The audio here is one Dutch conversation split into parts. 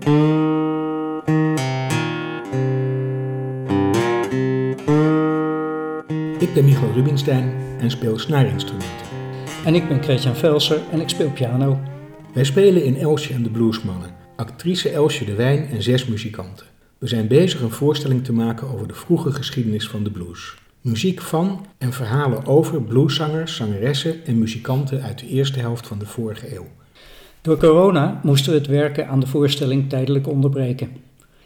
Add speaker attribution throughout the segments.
Speaker 1: Ik ben Michael Rubinstein en speel snaarinstrumenten.
Speaker 2: En ik ben Christian Velser en ik speel piano.
Speaker 1: Wij spelen in Elsje en de Bluesmannen, actrice Elsje de Wijn en zes muzikanten. We zijn bezig een voorstelling te maken over de vroege geschiedenis van de blues. Muziek van en verhalen over blueszangers, zangeressen en muzikanten uit de eerste helft van de vorige eeuw.
Speaker 2: Door corona moesten we het werken aan de voorstelling tijdelijk onderbreken.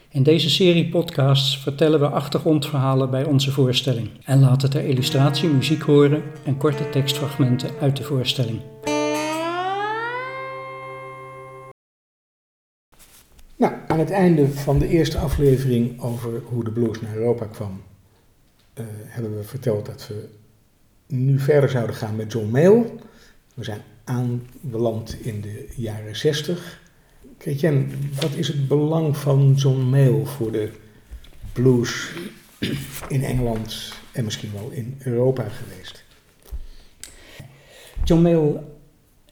Speaker 2: In deze serie podcasts vertellen we achtergrondverhalen bij onze voorstelling en laten ter illustratie muziek horen en korte tekstfragmenten uit de voorstelling.
Speaker 1: Nou, aan het einde van de eerste aflevering over hoe de blues naar Europa kwam, uh, hebben we verteld dat we nu verder zouden gaan met John Mayall. We zijn aanbeland in de jaren 60. Kretjen, wat is het belang van John Mayall voor de blues in Engeland en misschien wel in Europa geweest?
Speaker 2: John Mayall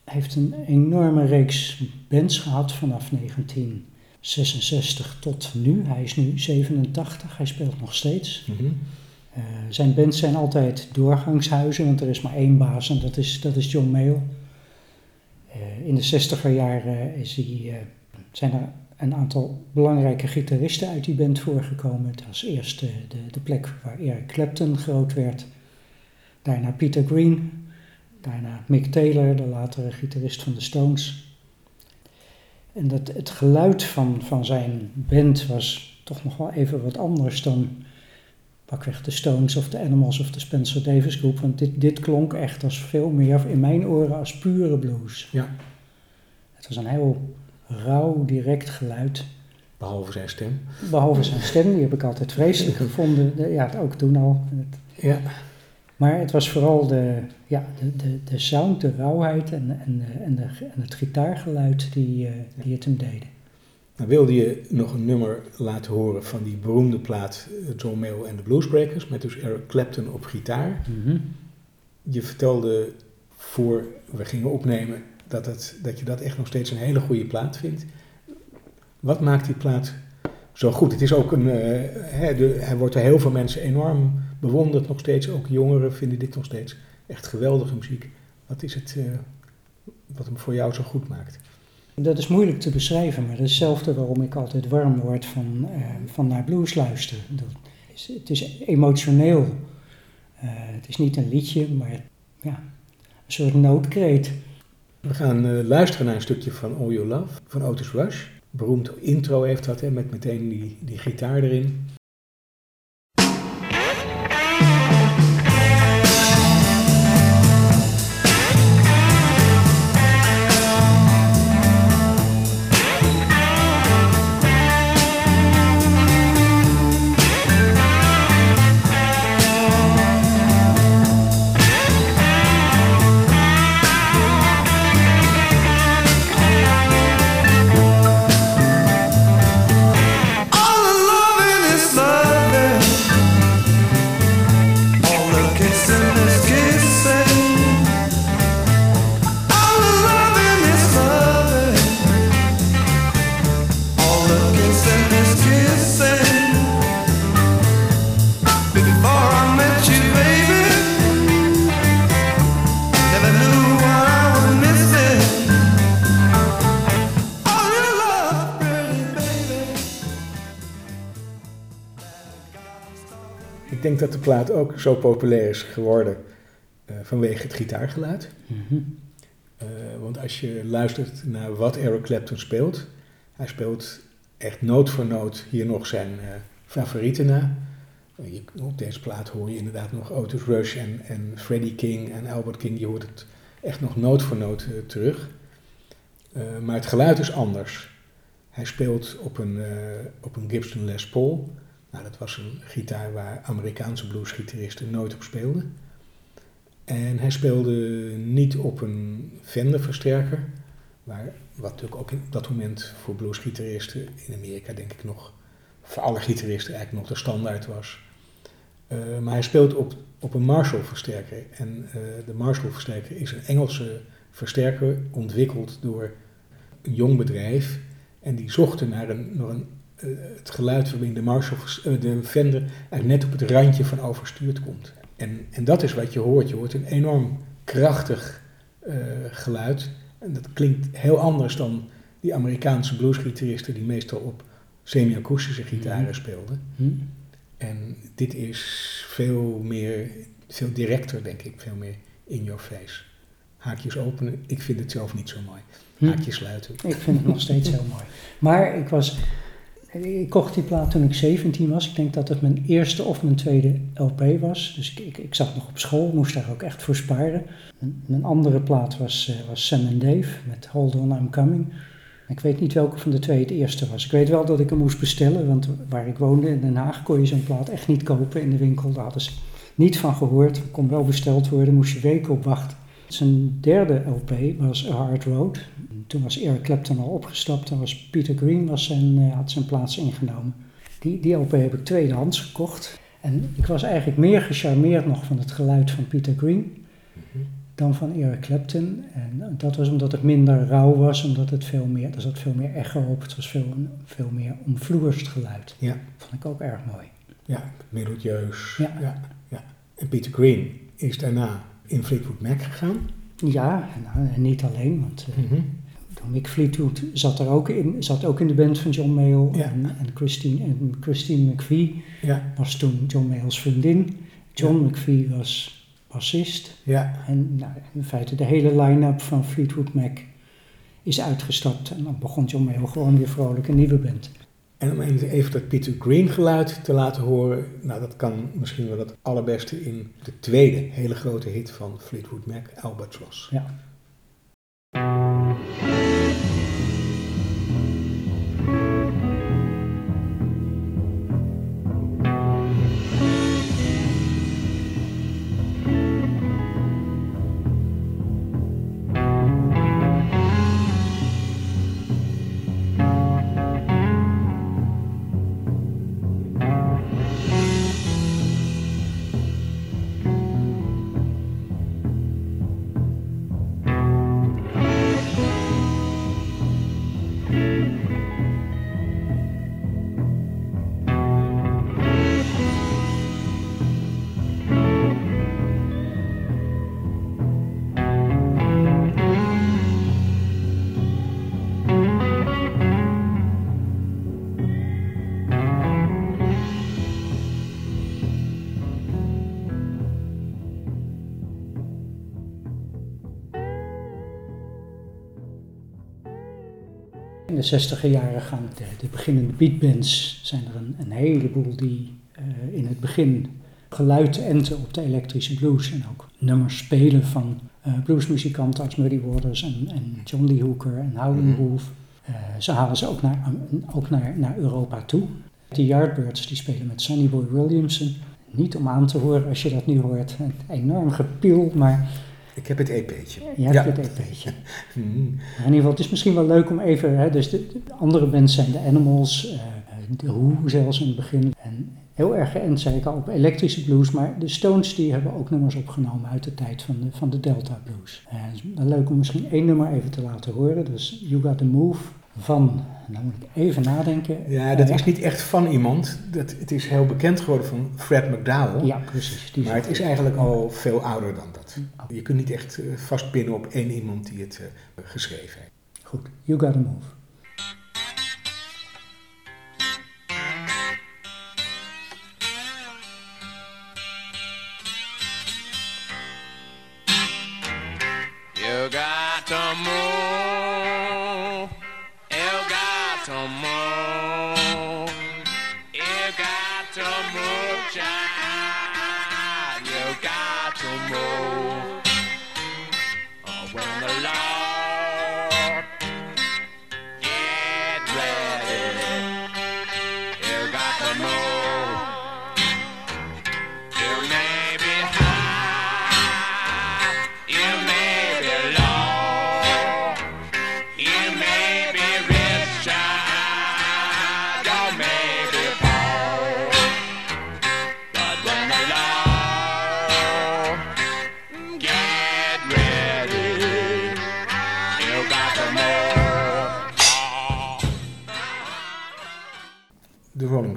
Speaker 2: heeft een enorme reeks bands gehad vanaf 1966 tot nu. Hij is nu 87, hij speelt nog steeds. Mm -hmm. uh, zijn bands zijn altijd doorgangshuizen, want er is maar één baas en dat is, dat is John Mayall. Uh, in de 60er jaren is hij, uh, zijn er een aantal belangrijke gitaristen uit die band voorgekomen. Het was eerst de, de, de plek waar Eric Clapton groot werd. Daarna Peter Green. Daarna Mick Taylor, de latere gitarist van de Stones. En dat, het geluid van, van zijn band was toch nog wel even wat anders dan pakweg de Stones of de Animals of de Spencer Davis Groep. Want dit, dit klonk echt als veel meer in mijn oren als pure blues.
Speaker 1: Ja.
Speaker 2: Het was een heel rauw, direct geluid.
Speaker 1: Behalve zijn stem.
Speaker 2: Behalve zijn stem, die heb ik altijd vreselijk gevonden. Ja, ook toen al.
Speaker 1: Ja.
Speaker 2: Maar het was vooral de, ja, de, de, de sound, de rauwheid en, en, en, de, en het gitaargeluid die, uh, die het hem deden.
Speaker 1: Nou, wilde je nog een nummer laten horen van die beroemde plaat John Mayall en de Bluesbreakers, met dus Eric Clapton op gitaar.
Speaker 2: Mm -hmm.
Speaker 1: Je vertelde voor we gingen opnemen dat, het, dat je dat echt nog steeds een hele goede plaat vindt. Wat maakt die plaat zo goed? Het is ook een, uh, hè, de, hij wordt door heel veel mensen enorm bewonderd nog steeds. Ook jongeren vinden dit nog steeds echt geweldige muziek. Wat is het uh, wat hem voor jou zo goed maakt?
Speaker 2: Dat is moeilijk te beschrijven, maar dat hetzelfde waarom ik altijd warm word van, uh, van naar blues luisteren. Dat is, het is emotioneel. Uh, het is niet een liedje, maar ja, een soort noodkreet.
Speaker 1: We gaan uh, luisteren naar een stukje van All Your Love van Otis Rush. Beroemd intro heeft dat, hè, met meteen die, die gitaar erin. Ik denk dat de plaat ook zo populair is geworden uh, vanwege het gitaargeluid.
Speaker 2: Mm -hmm.
Speaker 1: uh, want als je luistert naar wat Eric Clapton speelt, hij speelt echt noot voor noot hier nog zijn uh, favorieten na. Je, op deze plaat hoor je inderdaad nog Otis Rush en, en Freddie King en Albert King. Je hoort het echt nog noot voor noot terug. maar het geluid is anders. Hij speelt op een, op een Gibson Les Paul. Nou, dat was een gitaar waar Amerikaanse bluesgitaristen nooit op speelden. En hij speelde niet op een Fender versterker, waar, wat natuurlijk ook op dat moment voor bluesgitaristen in Amerika denk ik nog, voor alle gitaristen eigenlijk nog de standaard was. Uh, maar hij speelt op, op een Marshall versterker. En uh, de Marshall versterker is een Engelse versterker ontwikkeld door een jong bedrijf En die zochten naar, een, naar een, eh, het geluid waarin de, Marshall, uh, de Fender eigenlijk net op het randje van overstuurd komt. En, en dat is wat je hoort. Je hoort een enorm krachtig uh, geluid. En dat klinkt heel anders dan die Amerikaanse bluesgitaristen die meestal op semi-akoestische gitaren speelden. Hmm. En dit is veel meer, veel directer denk ik, veel meer in your face. Haakjes openen, ik vind het zelf niet zo mooi. Haakjes sluiten.
Speaker 2: Ik vind het nog steeds heel mooi. Maar ik was, ik kocht die plaat toen ik 17 was. Ik denk dat het mijn eerste of mijn tweede LP was. Dus ik, ik, ik zat nog op school, moest daar ook echt voor sparen. Mijn andere plaat was, uh, was Sam and Dave met Hold On I'm Coming. Ik weet niet welke van de twee het eerste was. Ik weet wel dat ik hem moest bestellen, want waar ik woonde in Den Haag kon je zo'n plaat echt niet kopen in de winkel. Daar hadden ze niet van gehoord. Kon wel besteld worden, moest je weken op wachten. Zijn derde LP was A Hard Road. Toen was Eric Clapton al opgestapt en was Peter Green was zijn, uh, had zijn plaats ingenomen. Die, die LP heb ik tweedehands gekocht. En ik was eigenlijk meer gecharmeerd nog van het geluid van Peter Green dan van Eric Clapton. En dat was omdat het minder rauw was, omdat het veel meer, er zat veel meer echo op. Het was veel, veel meer omvloerst geluid. Ja. Vond ik ook erg mooi.
Speaker 1: Ja, melodieus. Ja. ja, ja. En Peter Green is daarna in Fleetwood Mac gegaan.
Speaker 2: Ja, nou, en niet alleen, want uh, Mick Fleetwood zat er ook in, zat ook in de band van John Mayall. Ja. En, en, Christine, en Christine McVie ja. was toen John Mayall's vriendin. John McVie was bassist. Ja. En nou, in feite de hele line-up van Fleetwood Mac is uitgestapt. En dan begon John Mayall gewoon weer vrolijk een nieuwe band.
Speaker 1: En om even dat Peter Green geluid te laten horen, nou dat kan misschien wel het allerbeste in de tweede hele grote hit van Fleetwood Mac, Albatross. Ja.
Speaker 2: De zestiger jaren gaan de, de, beginnende beatbands, zijn er een, een heleboel die uh, in het begin geluid enten op de elektrische blues en ook nummers spelen van uh, bluesmuzikanten als Muddy Waters en, en John Lee Hooker en Howlin' mhm. Wolf. Uh, ze halen ze ook, naar, ook naar, naar Europa toe. De Yardbirds die spelen met Sonny Boy Williamson. Niet om aan te horen als je dat nu hoort. Een enorm gepiel, maar
Speaker 1: ik heb het EP'tje.
Speaker 2: Je hebt het EP'tje. Hmm. In ieder geval, het is misschien wel leuk om even... Hè, dus de, andere bands zijn de Animals, uh, de Who zelfs in het begin. En heel erg geënt, zei ik al, op elektrische blues. Maar de Stones die hebben ook nummers opgenomen uit de tijd van de, van de Delta Blues. Het is wel leuk om misschien één nummer even te laten horen. Dus You Got The Move van, nou moet ik even nadenken.
Speaker 1: Ja, dat is niet echt van iemand. Dat, het is heel bekend geworden van Fred McDowell.
Speaker 2: Ja, precies.
Speaker 1: Die maar het is eigenlijk al veel ouder dan dat. Je kunt niet echt uh, vastpinnen op één iemand die het uh, geschreven heeft.
Speaker 2: Goed, You Gotta Move. You got to move.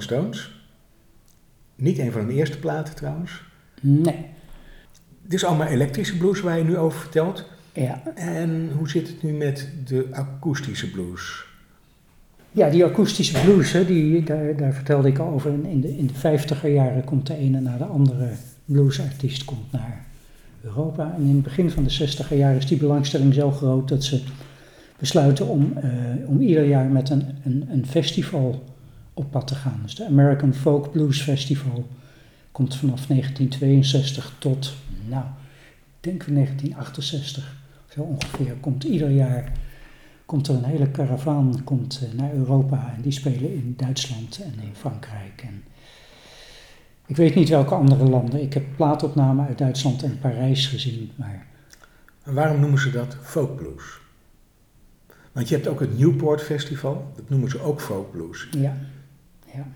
Speaker 1: Stones. Niet een van hun eerste platen trouwens.
Speaker 2: Nee.
Speaker 1: Het is allemaal elektrische blues waar je nu over vertelt.
Speaker 2: Ja.
Speaker 1: En hoe zit het nu met de akoestische blues?
Speaker 2: Ja, die akoestische blues, hè, die, daar, daar vertelde ik al over. In de, in de 50er jaren komt de ene na de andere bluesartiest komt naar Europa. En in het begin van de 60er jaren is die belangstelling zo groot dat ze besluiten om, eh, om ieder jaar met een, een, een festival op pad te gaan. Dus de American Folk Blues Festival komt vanaf 1962 tot, nou, ik denk 1968, zo ongeveer, komt ieder jaar komt er een hele karavaan komt, eh, naar Europa en die spelen in Duitsland en in Frankrijk. En ik weet niet welke andere landen. Ik heb plaatopnamen uit Duitsland en Parijs gezien, maar...
Speaker 1: En waarom noemen ze dat folkblues? Want je hebt ook het Newport Festival, dat noemen ze ook folkblues.
Speaker 2: Ja, ja.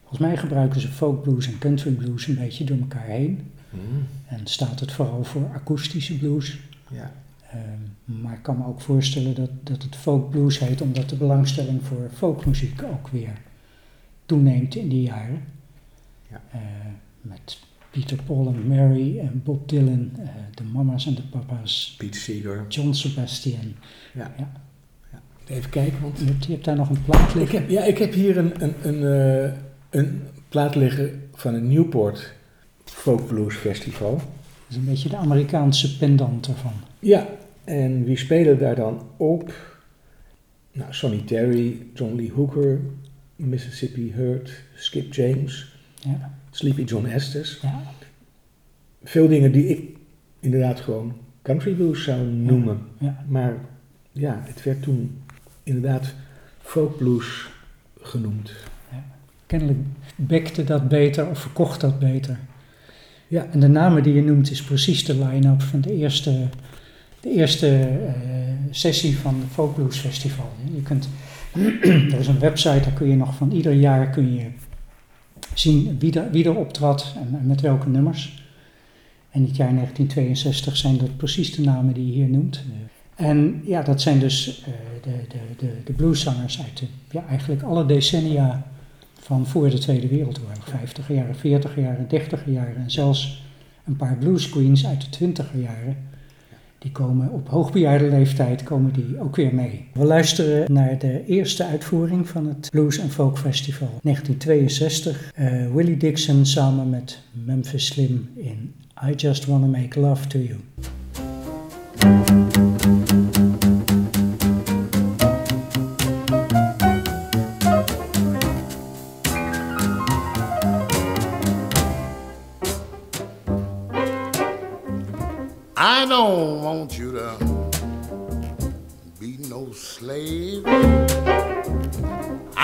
Speaker 2: Volgens mij gebruiken ze folkblues en country blues een beetje door elkaar heen.
Speaker 1: Hmm.
Speaker 2: En staat het vooral voor akoestische blues.
Speaker 1: Ja.
Speaker 2: Ehm, maar ik kan me ook voorstellen dat, dat het folk blues heet, omdat de belangstelling voor folkmuziek ook weer toeneemt in die jaren.
Speaker 1: Ja.
Speaker 2: Eh, met Peter Paul en Mary en Bob Dylan, eh, de mama's en de papa's,
Speaker 1: Pete Seeger.
Speaker 2: John Sebastian.
Speaker 1: Ja.
Speaker 2: Ja.
Speaker 1: Even kijken, want
Speaker 2: Je hebt, je hebt daar nog een plaat
Speaker 1: ik
Speaker 2: liggen.
Speaker 1: heb, ja, ik heb hier een, een, een, eh, een plaat liggen van het Newport Folk Blues Festival.
Speaker 2: Dat is een beetje de Amerikaanse pendant ervan.
Speaker 1: Ja, en wie spelen daar dan op? Nou, Sonny Terry, John Lee Hooker, Mississippi Hurt, Skip James,
Speaker 2: Ja,
Speaker 1: Sleepy John Estes.
Speaker 2: ja,
Speaker 1: Veel dingen die ik inderdaad gewoon country blues zou noemen.
Speaker 2: ja.
Speaker 1: Maar ja, het werd toen inderdaad folk blues genoemd.
Speaker 2: Kennelijk bekte dat beter of verkocht dat beter.
Speaker 1: Ja.
Speaker 2: En de namen die je noemt is precies de line-up van de eerste, de eerste eh, sessie van het Folk Blues Festival. Je kunt, er is een website, daar kun je nog van ieder jaar kun je zien wie er, wie er optrad en, en met welke nummers. En in het jaar 1962 zijn dat precies de namen die je hier noemt. En ja, dat zijn dus eh, de, de, de, de blueszangers uit de, ja, eigenlijk alle decennia van voor de Tweede Wereldoorlog. 50 jaren, 40 jaren, 30 jaren en zelfs een paar blues queens uit de 20 jaren. Die komen op hoogbejaarde leeftijd komen die ook weer mee. We luisteren naar de eerste uitvoering van het Blues and Folk Festival 1962. Eh, Willie Dixon samen met Memphis Slim in I Just Wanna Make Love to You.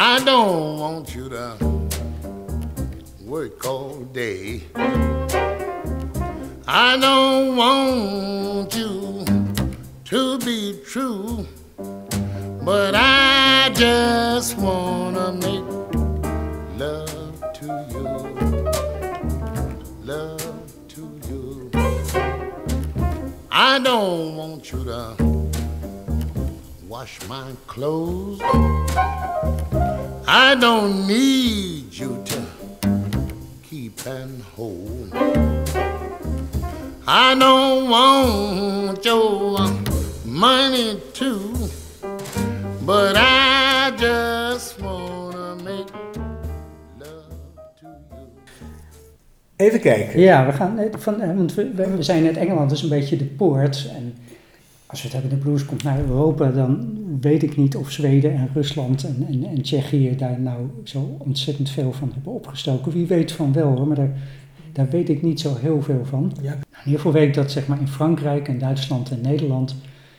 Speaker 3: I don't want you to work all day. I don't want you to be true, but I just wanna make love to you. Love to you. I don't want you to wash my clothes. I don't need you to keep and hold. I don't want your money too, but I just wanna make love to you.
Speaker 1: Even kijken.
Speaker 2: Ja, we gaan, van, eh, want we, we zijn net Engeland, is een beetje de poort. En als we het hebben, de blues komt naar Europa, dan weet ik niet of Zweden en Rusland en, en, en Tsjechië daar nou zo ontzettend veel van hebben opgestoken. Wie weet van wel hoor, maar daar, daar weet ik niet zo heel veel van.
Speaker 1: Ja.
Speaker 2: In ieder geval weet ik dat zeg maar in Frankrijk en Duitsland en Nederland,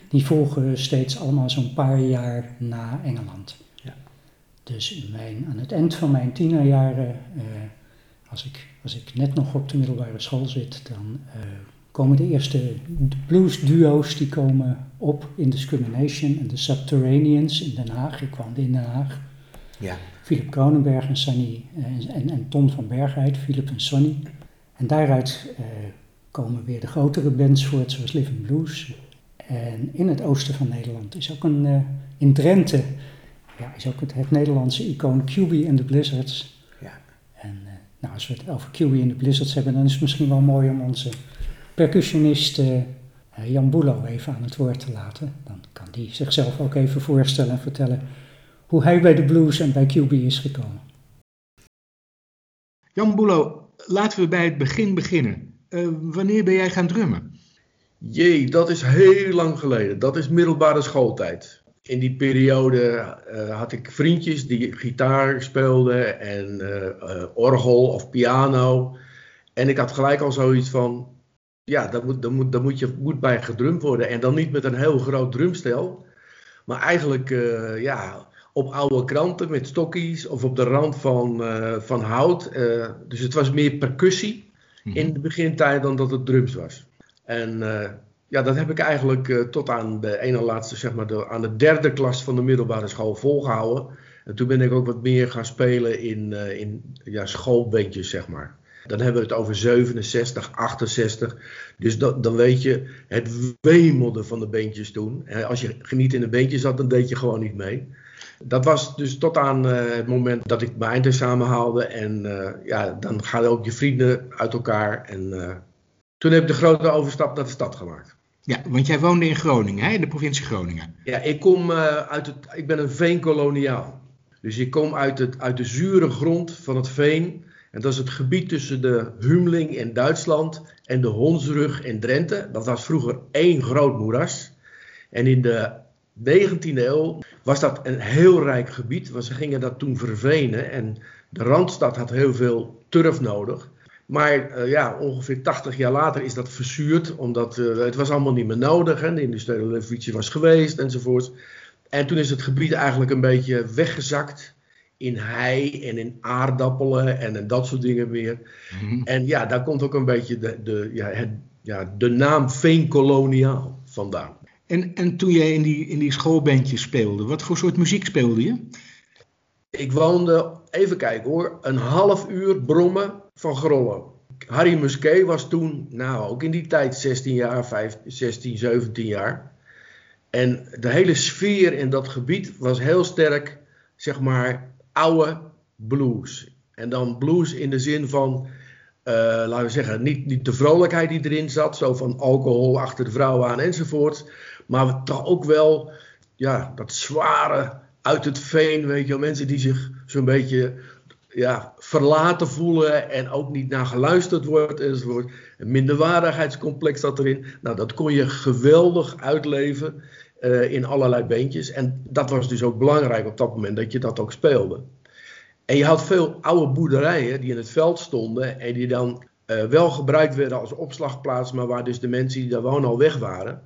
Speaker 2: die volgen steeds allemaal zo'n paar jaar na Engeland.
Speaker 1: Ja.
Speaker 2: Dus mijn, aan het eind van mijn tienerjaren, eh, als, ik, als ik net nog op de middelbare school zit, dan eh, komen de eerste bluesduo's die komen op in Discrimination en de Subterraneans in Den Haag. Ik woonde in Den Haag.
Speaker 1: Ja.
Speaker 2: Philip Kronenberg en, Sonny, eh, en, en, en Ton van Bergheid, Philip en Sonny. En daaruit eh, komen weer de grotere bands voort, zoals Living Blues. En in het oosten van Nederland is ook een, eh, in Drenthe ja, is ook het, het Nederlandse icoon QB en de Blizzards.
Speaker 1: Ja.
Speaker 2: En uh, nou, als we het over QB en de Blizzards hebben, dan is het misschien wel mooi om onze percussionist uh, Jan Boelo even aan het woord te laten. Dan kan die zichzelf ook even voorstellen en vertellen hoe hij bij de blues en bij QB is gekomen.
Speaker 4: Jan Boelo, laten we bij het begin beginnen. Uh, wanneer ben jij gaan drummen?
Speaker 5: Jee, dat is heel lang geleden. Dat is middelbare schooltijd. In die periode uh, had ik vriendjes die gitaar speelden en uh, orgel of piano. En ik had gelijk al zoiets van, ja, daar moet, daar moet, daar moet, je, moet bij gedrumd worden. En dan niet met een heel groot drumstel, maar eigenlijk ja, op oude kranten met stokjes of op de rand van, van hout. dus het was meer percussie mm -hmm. in de begintijd dan dat het drums was. En ja, dat heb ik eigenlijk tot aan de ene laatste, zeg maar, de, aan de derde klas van de middelbare school volgehouden. En toen ben ik ook wat meer gaan spelen in, in ja, schoolbandjes, zeg maar. Dan hebben we het over 67, 68. Dus dat, dan weet je, het wemelde van de beentjes toen. En als je niet in een beentje zat, dan deed je gewoon niet mee. Dat was dus tot aan uh, het moment dat ik mijn eindexamen haalde. En ja, dan gaan ook je vrienden uit elkaar. En toen heb ik de grote overstap naar de stad gemaakt.
Speaker 4: Ja, want jij woonde in Groningen, hè, in de provincie Groningen.
Speaker 5: Ja, ik kom uit het. Ik ben een veenkoloniaal. Dus ik kom uit, het, uit de zure grond van het veen. En dat is het gebied tussen de Humling in Duitsland en de Honsrug in Drenthe. Dat was vroeger één groot moeras. En in de 19e eeuw was dat een heel rijk gebied. Want ze gingen dat toen vervenen. En de Randstad had heel veel turf nodig. Maar uh, ja, ongeveer 80 jaar later is dat verzuurd, omdat uh, het was allemaal niet meer nodig. Hè? De industriële revolutie was geweest enzovoort. En toen is het gebied eigenlijk een beetje weggezakt in hei en in aardappelen en, en dat soort dingen meer. Mm -hmm. En ja, daar komt ook een beetje de, de, ja, het, ja, de naam veenkoloniaal vandaan.
Speaker 4: En, en toen jij in die, in die schoolbandjes speelde, wat voor soort muziek speelde je?
Speaker 5: Ik woonde, even kijken hoor, een half uur brommen van Grollo. Harry Musquet was toen, nou ook in die tijd 16 jaar, 15, 16, 17 jaar. En de hele sfeer in dat gebied was heel sterk, zeg maar, oude blues. En dan blues in de zin van, uh, laten we zeggen, niet, niet de vrolijkheid die erin zat, zo van alcohol achter de vrouw aan enzovoort. Maar toch ook wel, ja, dat zware uit het veen, weet je mensen die zich zo'n beetje ja, verlaten voelen en ook niet naar geluisterd wordt enzovoort. Een minderwaardigheidscomplex zat erin. Nou, dat kon je geweldig uitleven uh, in allerlei beentjes. En dat was dus ook belangrijk op dat moment dat je dat ook speelde. En je had veel oude boerderijen die in het veld stonden en die dan uh, wel gebruikt werden als opslagplaats, maar waar dus de mensen die daar wonen al weg waren.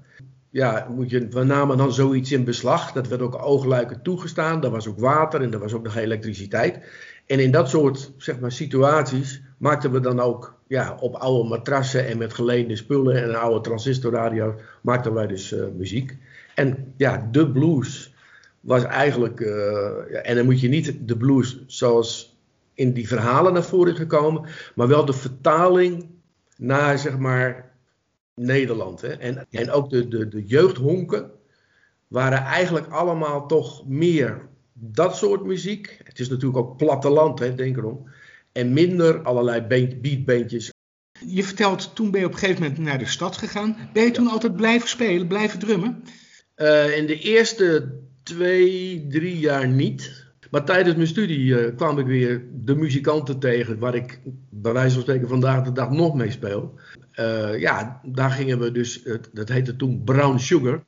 Speaker 5: Ja, moet je, we namen dan zoiets in beslag. Dat werd ook oogluikend toegestaan. Daar was ook water en er was ook nog elektriciteit. En in dat soort zeg maar, situaties maakten we dan ook ja, op oude matrassen en met geleende spullen en oude transistorradio maakten wij dus uh, muziek. En ja, de blues was eigenlijk, uh, ja, en dan moet je niet de blues zoals in die verhalen naar voren gekomen, maar wel de vertaling naar zeg maar Nederland. Hè? En, en ook de, de, de jeugdhonken waren eigenlijk allemaal toch meer dat soort muziek. Het is natuurlijk ook platteland, hè, denk erom. En minder allerlei beatbandjes.
Speaker 4: Je vertelt, toen ben je op een gegeven moment naar de stad gegaan. Ben je toen altijd blijven spelen, blijven drummen?
Speaker 5: Uh, in de eerste twee, drie jaar niet. Maar tijdens mijn studie uh, kwam ik weer de muzikanten tegen waar ik bij wijze van spreken vandaag de dag nog mee speel. Uh, ja, daar gingen we dus, dat heette toen Brown Sugar.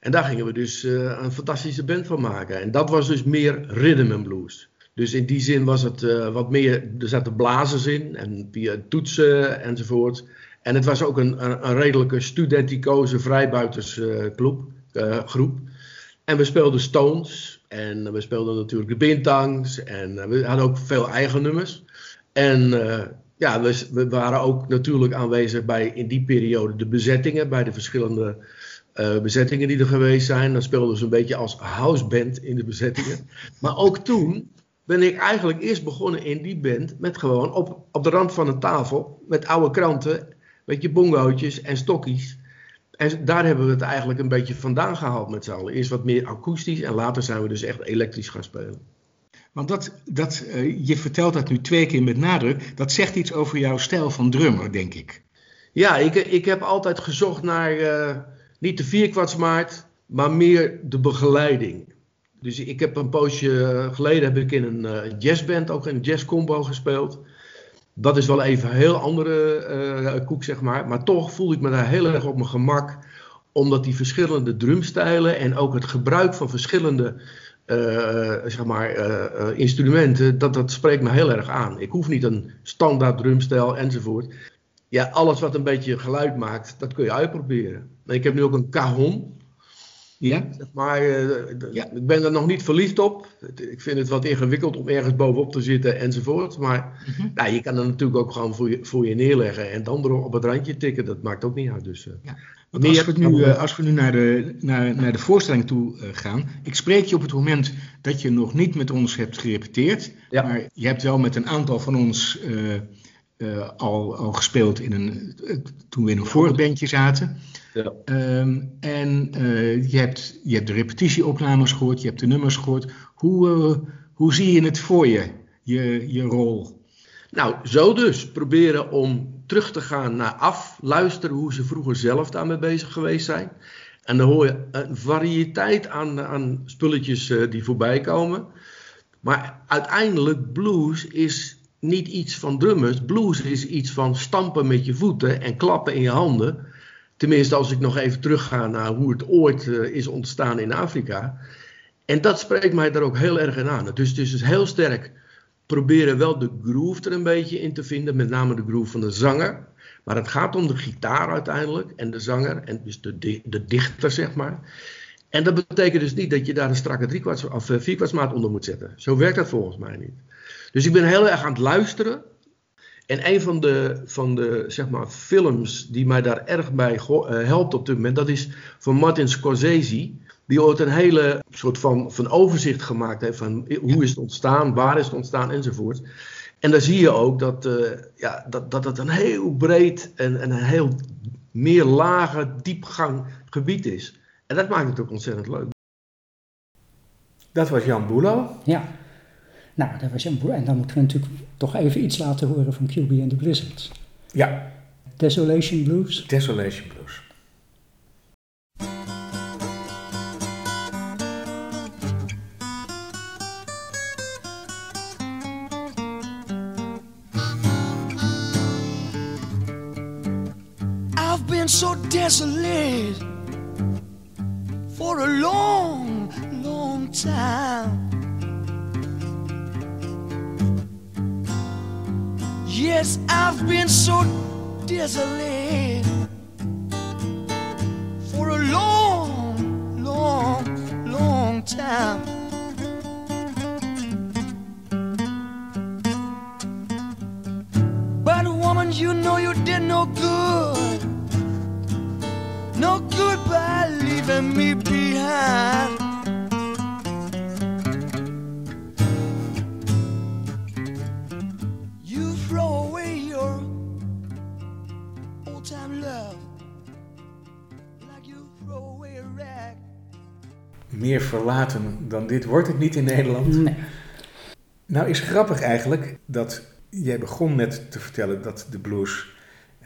Speaker 5: En daar gingen we dus een fantastische band van maken. En dat was dus meer rhythm and blues. Dus in die zin was het wat meer, er zaten blazers in en via toetsen enzovoort. En het was ook een, een, een redelijke studenticoze vrijbuitersgroep. Uh, groep. En we speelden Stones en we speelden natuurlijk de Bintangs en we hadden ook veel eigen nummers. En ja, we, we, waren ook natuurlijk aanwezig bij in die periode de bezettingen bij de verschillende bezettingen die er geweest zijn. Dan speelden ze een beetje als houseband in de bezettingen. Maar ook toen ben ik eigenlijk eerst begonnen in die band met gewoon op, op de rand van een tafel met oude kranten, met je bongootjes en stokjes. En daar hebben we het eigenlijk een beetje vandaan gehaald met z'n allen. Eerst wat meer akoestisch en later zijn we dus echt elektrisch gaan spelen.
Speaker 4: Want dat, dat, uh, je vertelt dat nu twee keer met nadruk. Dat zegt iets over jouw stijl van drummer, denk ik.
Speaker 5: Ja, ik, ik heb altijd gezocht naar uh, niet de vierkwartsmaat, maar meer de begeleiding. Dus ik heb een poosje geleden heb ik in een uh, jazzband, ook in een jazzcombo gespeeld. Dat is wel even een heel andere koek, zeg maar. Maar toch voel ik me daar heel erg op mijn gemak. Omdat die verschillende drumstijlen en ook het gebruik van verschillende uh, zeg maar, uh, instrumenten, dat, dat spreekt me heel erg aan. Ik hoef niet een standaard drumstijl enzovoort. Ja, alles wat een beetje geluid maakt, dat kun je uitproberen. Ik heb nu ook een cajon. Ja? Zeg maar ja. ik ben er nog niet verliefd op. Ik vind het wat ingewikkeld om ergens bovenop te zitten enzovoort. Maar mm -hmm. nou, je kan er natuurlijk ook gewoon voor je, voor je neerleggen en dan erop op het randje tikken. Dat maakt ook niet uit. Dus,
Speaker 4: ja. Want als we nu, uh, als we nu naar, de, naar, naar de voorstelling toe gaan. Ik spreek je op het moment dat je nog niet met ons hebt gerepeteerd. Ja. Maar je hebt wel met een aantal van ons uh, al, al gespeeld in een, toen we in een vorig bandje zaten. Ja. Um, en je, hebt, je hebt de repetitieopnames gehoord, je hebt de nummers gehoord. Hoe, hoe zie je het voor je, je, je rol?
Speaker 5: Nou, zo dus. Proberen om terug te gaan naar af, luisteren hoe ze vroeger zelf daarmee bezig geweest zijn. En dan hoor je een variëteit aan, aan spulletjes uh, die voorbij komen. Maar uiteindelijk, blues is niet iets van drummers. Blues is iets van stampen met je voeten en klappen in je handen. Tenminste, als ik nog even terugga naar hoe het ooit uh, is ontstaan in Afrika. En dat spreekt mij daar ook heel erg in aan. Dus het is dus heel sterk proberen wel de groove er een beetje in te vinden, met name de groove van de zanger. Maar het gaat om de gitaar uiteindelijk en de zanger, en dus de, de, de dichter, zeg maar. En dat betekent dus niet dat je daar een strakke driekwarts of uh, vierkwartsmaat onder moet zetten. Zo werkt dat volgens mij niet. Dus ik ben heel erg aan het luisteren. En een van de, van de zeg maar, films die mij daar erg bij uh, helpt op dit moment, dat is van Martin Scorsese die ooit een hele soort van, van overzicht gemaakt heeft van hoe is het ontstaan, waar is het ontstaan enzovoort. En daar zie je ook dat, uh, ja, dat, dat het een heel breed en, en een heel meer lage diepgang gebied is. En dat maakt het ook ontzettend leuk.
Speaker 1: Dat was Jan Boelo.
Speaker 2: Ja, nou, dat was Boelo. En dan moeten we natuurlijk toch even iets laten horen van QB and the Blizzards.
Speaker 1: Ja.
Speaker 2: Desolation Blues.
Speaker 1: Desolation Blues.
Speaker 6: I've been so desolate
Speaker 1: Meer verlaten dan dit wordt het niet in Nederland.
Speaker 2: Nee.
Speaker 1: Nou is grappig eigenlijk dat jij begon met te vertellen dat de blues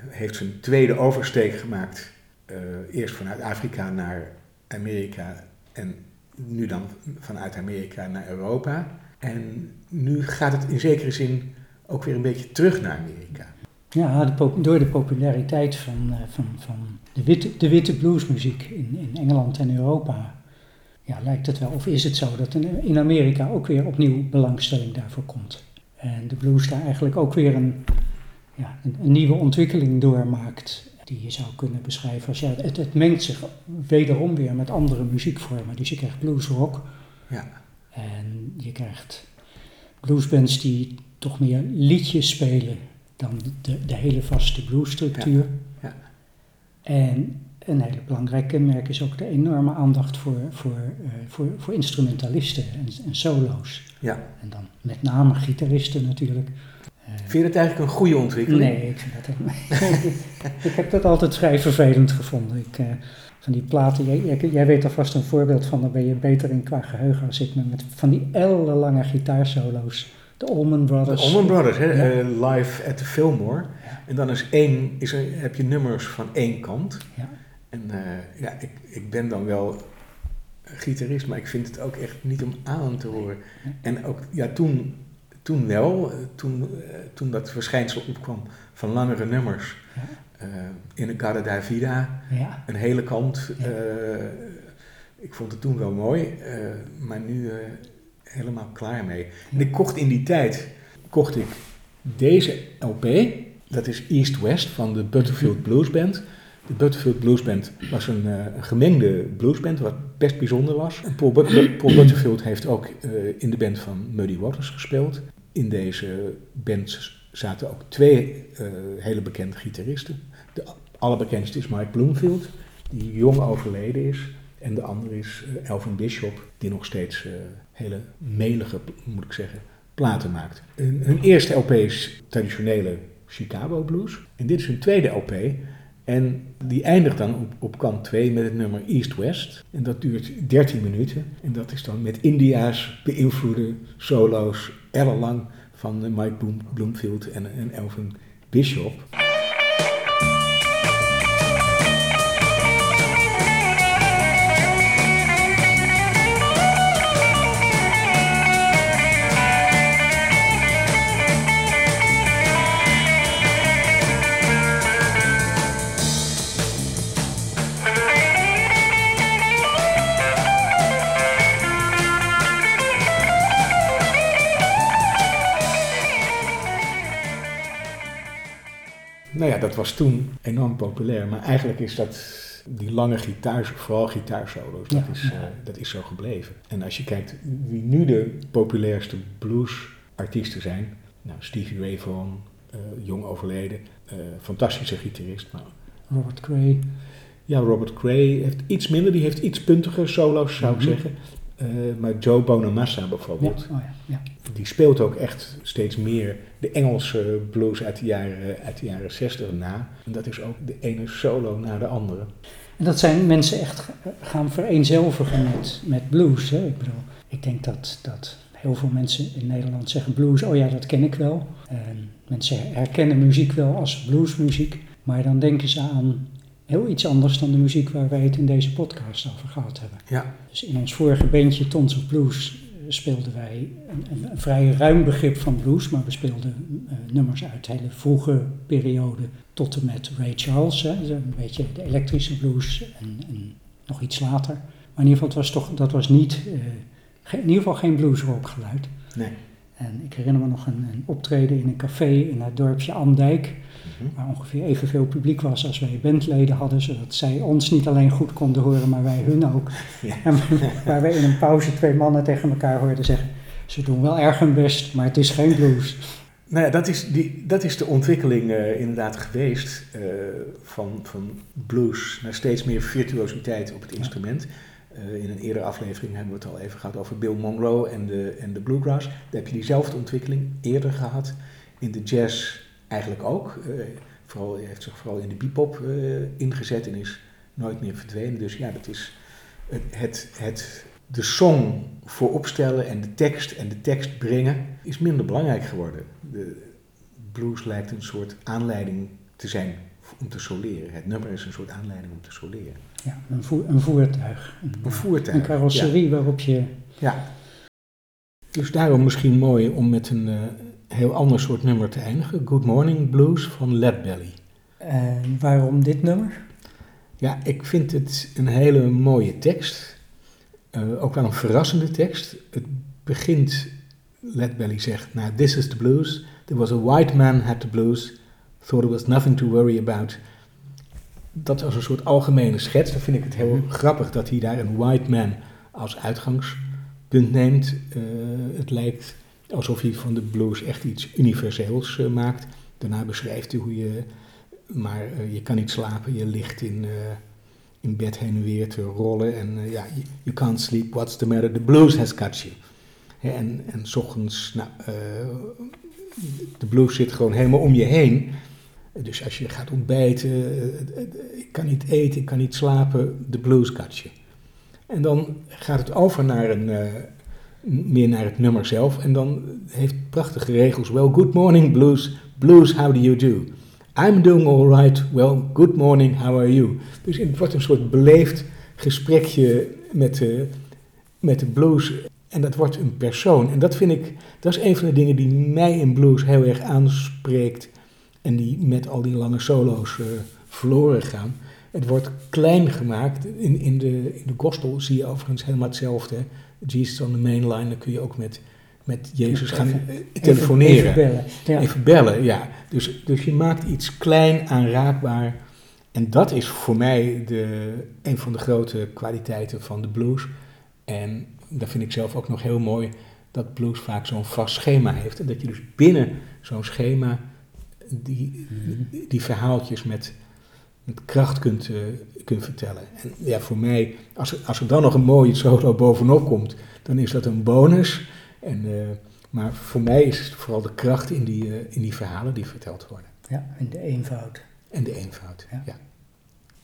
Speaker 1: heeft zijn tweede oversteek gemaakt uh, eerst vanuit Afrika naar Amerika en nu dan vanuit Amerika naar Europa. En nu gaat het in zekere zin ook weer een beetje terug naar Amerika.
Speaker 2: Ja, de door de populariteit van, uh, van, van de, witte, de witte bluesmuziek in, in Engeland en Europa, ja, lijkt het wel, of is het zo, dat in Amerika ook weer opnieuw belangstelling daarvoor komt. En de blues daar eigenlijk ook weer een, ja, een, een nieuwe ontwikkeling doormaakt die je zou kunnen beschrijven als ja, het, het mengt zich wederom weer met andere muziekvormen. Dus je krijgt bluesrock.
Speaker 1: Ja.
Speaker 2: En je krijgt bluesbands die toch meer liedjes spelen dan de, de hele vaste bluesstructuur.
Speaker 1: Ja. ja.
Speaker 2: En een hele belangrijke kenmerk is ook de enorme aandacht voor, voor, uh, voor, voor instrumentalisten en, en, solo's.
Speaker 1: Ja.
Speaker 2: En dan met name gitaristen natuurlijk. Uh,
Speaker 1: Vind je het eigenlijk een goede ontwikkeling?
Speaker 2: Nee, ik, vind dat ook, ik heb dat altijd vrij vervelend gevonden. Ik, uh, van die platen, jij, jij, weet er vast een voorbeeld van, daar ben je beter in qua geheugen als ik met van die ellenlange gitaarsolo's. De Allman Brothers.
Speaker 1: De Allman Brothers, hè? Ja. Uh, live at the Fillmore. Ja. En dan is één, is er, heb je nummers van één kant.
Speaker 2: Ja.
Speaker 1: En uh, ja, ik, ik ben dan wel gitarist, maar ik vind het ook echt niet om aan te horen. En ook, ja, toen, toen wel, toen, uh, toen dat verschijnsel opkwam van langere nummers.
Speaker 2: Ja.
Speaker 1: Uh, in de Garda da Vida,
Speaker 2: ja.
Speaker 1: een hele kant. Ja. ik vond het toen wel mooi, maar nu helemaal klaar mee. En ik kocht in die tijd, kocht ik deze LP, dat is East West van de Butterfield Blues Band. De Butterfield Blues Band was een, een gemengde bluesband, wat best bijzonder was. Paul, Paul Butterfield heeft ook uh, in de band van Muddy Waters gespeeld. In deze band zaten ook twee uh, hele bekende gitaristen. De allerbekendste is Mike Bloomfield, die jong overleden is. En de andere is Elvin Bishop, die nog steeds hele melige, moet ik zeggen, platen maakt. Hun eerste LP is traditionele Chicago blues. En dit is hun tweede LP. En die eindigt dan op, op kant 2 met het nummer East West. En dat duurt 13 minuten. En dat is dan met India's beïnvloede solo's, ellenlang van Mike Bloom, Bloomfield en, en Elvin Bishop. Dat was toen enorm populair. Maar eigenlijk is dat die lange gitaar, vooral gitaarsolo's, dat, is, eh, dat is zo gebleven. En als je kijkt wie nu de populairste bluesartiesten zijn. Nou, Stevie Ray Vaughan, eh, jong overleden, eh, fantastische gitarist. Maar
Speaker 2: Robert Cray.
Speaker 1: ja, Robert Cray heeft iets minder, die heeft iets puntiger solo's zou ik
Speaker 2: Mhm.
Speaker 1: zeggen. Eh, maar Joe Bonamassa
Speaker 2: Ja,
Speaker 1: bijvoorbeeld,
Speaker 2: oh ja, ja.
Speaker 1: die speelt ook echt steeds meer de Engelse blues uit de jaren, uit de jaren 60 na. En dat is ook de ene solo na de andere.
Speaker 2: En dat zijn mensen echt ga- gaan vereenzelvigen met, met blues. Hè? Ik bedoel, ik denk dat, dat heel veel mensen in Nederland zeggen blues, oh ja, dat ken ik wel. En mensen herkennen muziek wel als bluesmuziek, maar dan denken ze aan heel iets anders dan de muziek waar wij het in deze podcast over gehad hebben.
Speaker 1: Ja,
Speaker 2: Dus in ons vorige bandje Tons of Blues eh, speelden wij een, een, een vrij ruim begrip van blues, maar we speelden eh, nummers uit hele vroege periode tot en met Ray Charles, hè, een beetje de elektrische blues en, en nog iets later. Maar in ieder geval, het was toch, dat was niet, eh, ge- in ieder geval geen bluesrock geluid.
Speaker 1: nee.
Speaker 2: En ik herinner me nog een, een optreden in een café in het dorpje Amdijk. Waar ongeveer evenveel publiek was als wij bandleden hadden, zodat zij ons niet alleen goed konden horen, maar wij hun ook.
Speaker 1: Ja.
Speaker 2: En waar wij in een pauze twee mannen tegen elkaar hoorden zeggen, ze doen wel erg hun best, maar het is geen blues.
Speaker 1: Nou ja, dat is, die, dat is de ontwikkeling eh, inderdaad geweest eh, van, van blues naar steeds meer virtuositeit op het instrument. Eh, in een eerdere aflevering hebben we het al even gehad over Bill Monroe en de, en de bluegrass. Daar heb je diezelfde ontwikkeling eerder gehad. In de jazz eigenlijk ook. Eh, vooral, hij heeft zich vooral in de bebop eh, ingezet en is nooit meer verdwenen. Dus ja, dat is het, het, het, de song voorop stellen en de tekst en de tekst brengen is minder belangrijk geworden. De blues lijkt een soort aanleiding te zijn om te soleren. Het nummer is een soort aanleiding om te soleren.
Speaker 2: Ja, een, voer- een voertuig. Een,
Speaker 1: Een voertuig.
Speaker 2: een carrosserie waarop je...
Speaker 1: Ja. ja. Dus daarom misschien mooi om met een eh, heel ander soort nummer te eindigen. Good Morning Blues van Leadbelly.
Speaker 2: eh, waarom dit nummer?
Speaker 1: Ja, ik vind het een hele mooie tekst. Eh, ook wel een verrassende tekst. Het begint, Leadbelly zegt, nou, this is the blues. There was a white man had the blues. Thought there was nothing to worry about. Dat als een soort algemene schets. Dan vind ik het heel grappig dat hij daar een white man als uitgangspunt neemt. Eh, het lijkt alsof hij van de blues echt iets universeels eh, maakt. Daarna beschrijft hij hoe je maar eh, je kan niet slapen, je ligt in, eh, in bed heen en weer te rollen en ja, you, you can't sleep, what's the matter, the blues has got you. En, en s ochtends nou, de blues zit gewoon helemaal om je heen. Dus als je gaat ontbijten, ik kan niet eten, ik kan niet slapen, de blues got je. En dan gaat het over naar een, meer naar het nummer zelf. En dan heeft prachtige regels. Well, good morning blues, blues, how do you do? I'm doing all right, well, good morning, how are you? Dus het wordt een soort beleefd gesprekje met de, met de blues. En dat wordt een persoon. En dat vind ik, dat is een van de dingen die mij in blues heel erg aanspreekt. En die met al die lange solo's uh, verloren gaan. Het wordt klein gemaakt. In, in, de, in de gospel zie je overigens helemaal hetzelfde. Jesus on the main line, dan kun je ook met, met Jezus gaan even, telefoneren. Even, bellen. Ja. Even bellen, ja. Dus, dus je maakt iets klein, aanraakbaar. En dat is voor mij de, een van de grote kwaliteiten van de blues. En dat vind ik zelf ook nog heel mooi, dat blues vaak zo'n vast schema heeft. En dat je dus binnen zo'n schema die, die verhaaltjes met, met kracht kunt, uh, kunt vertellen. En ja, voor mij, als er, als er dan nog een mooie solo bovenop komt, dan is dat een bonus. En, uh, maar voor mij is het vooral de kracht in die, uh, in die verhalen die verteld worden.
Speaker 2: Ja, en de eenvoud.
Speaker 1: En de eenvoud, ja. ja.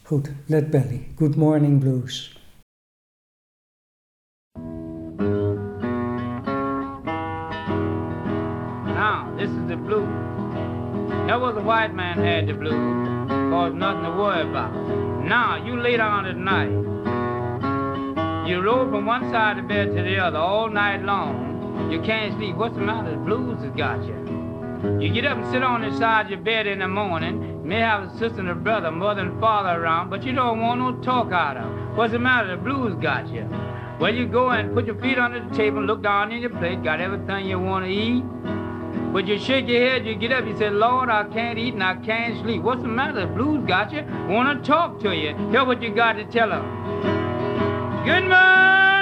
Speaker 2: Goed, Led Belly, Good Morning Blues.
Speaker 7: Now, this is the blues. Never the white man had the blues, cause nothing to worry about. Now, you lay down at night. You roll from one side of the bed to the other all night long. You can't sleep. What's the matter? The blues has got you. You get up and sit on the side of your bed in the morning. May have a sister and a brother, mother and father around, but you don't want no talk out of. What's the matter? The blues got you. Well, you go and put your feet under the table, look down in your plate, got everything you want to eat. But you shake your head, you get up, you say, Lord, I can't eat and I can't sleep. What's the matter? The blues got you. Want to talk to you. Hear what you got to tell them. Good morning,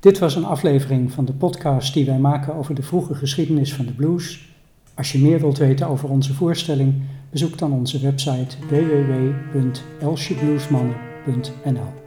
Speaker 2: Dit was een aflevering van de podcast die wij maken over de vroege geschiedenis van de blues. Als je meer wilt weten over onze voorstelling, bezoek dan onze website www.elsjebluesmannen.nl.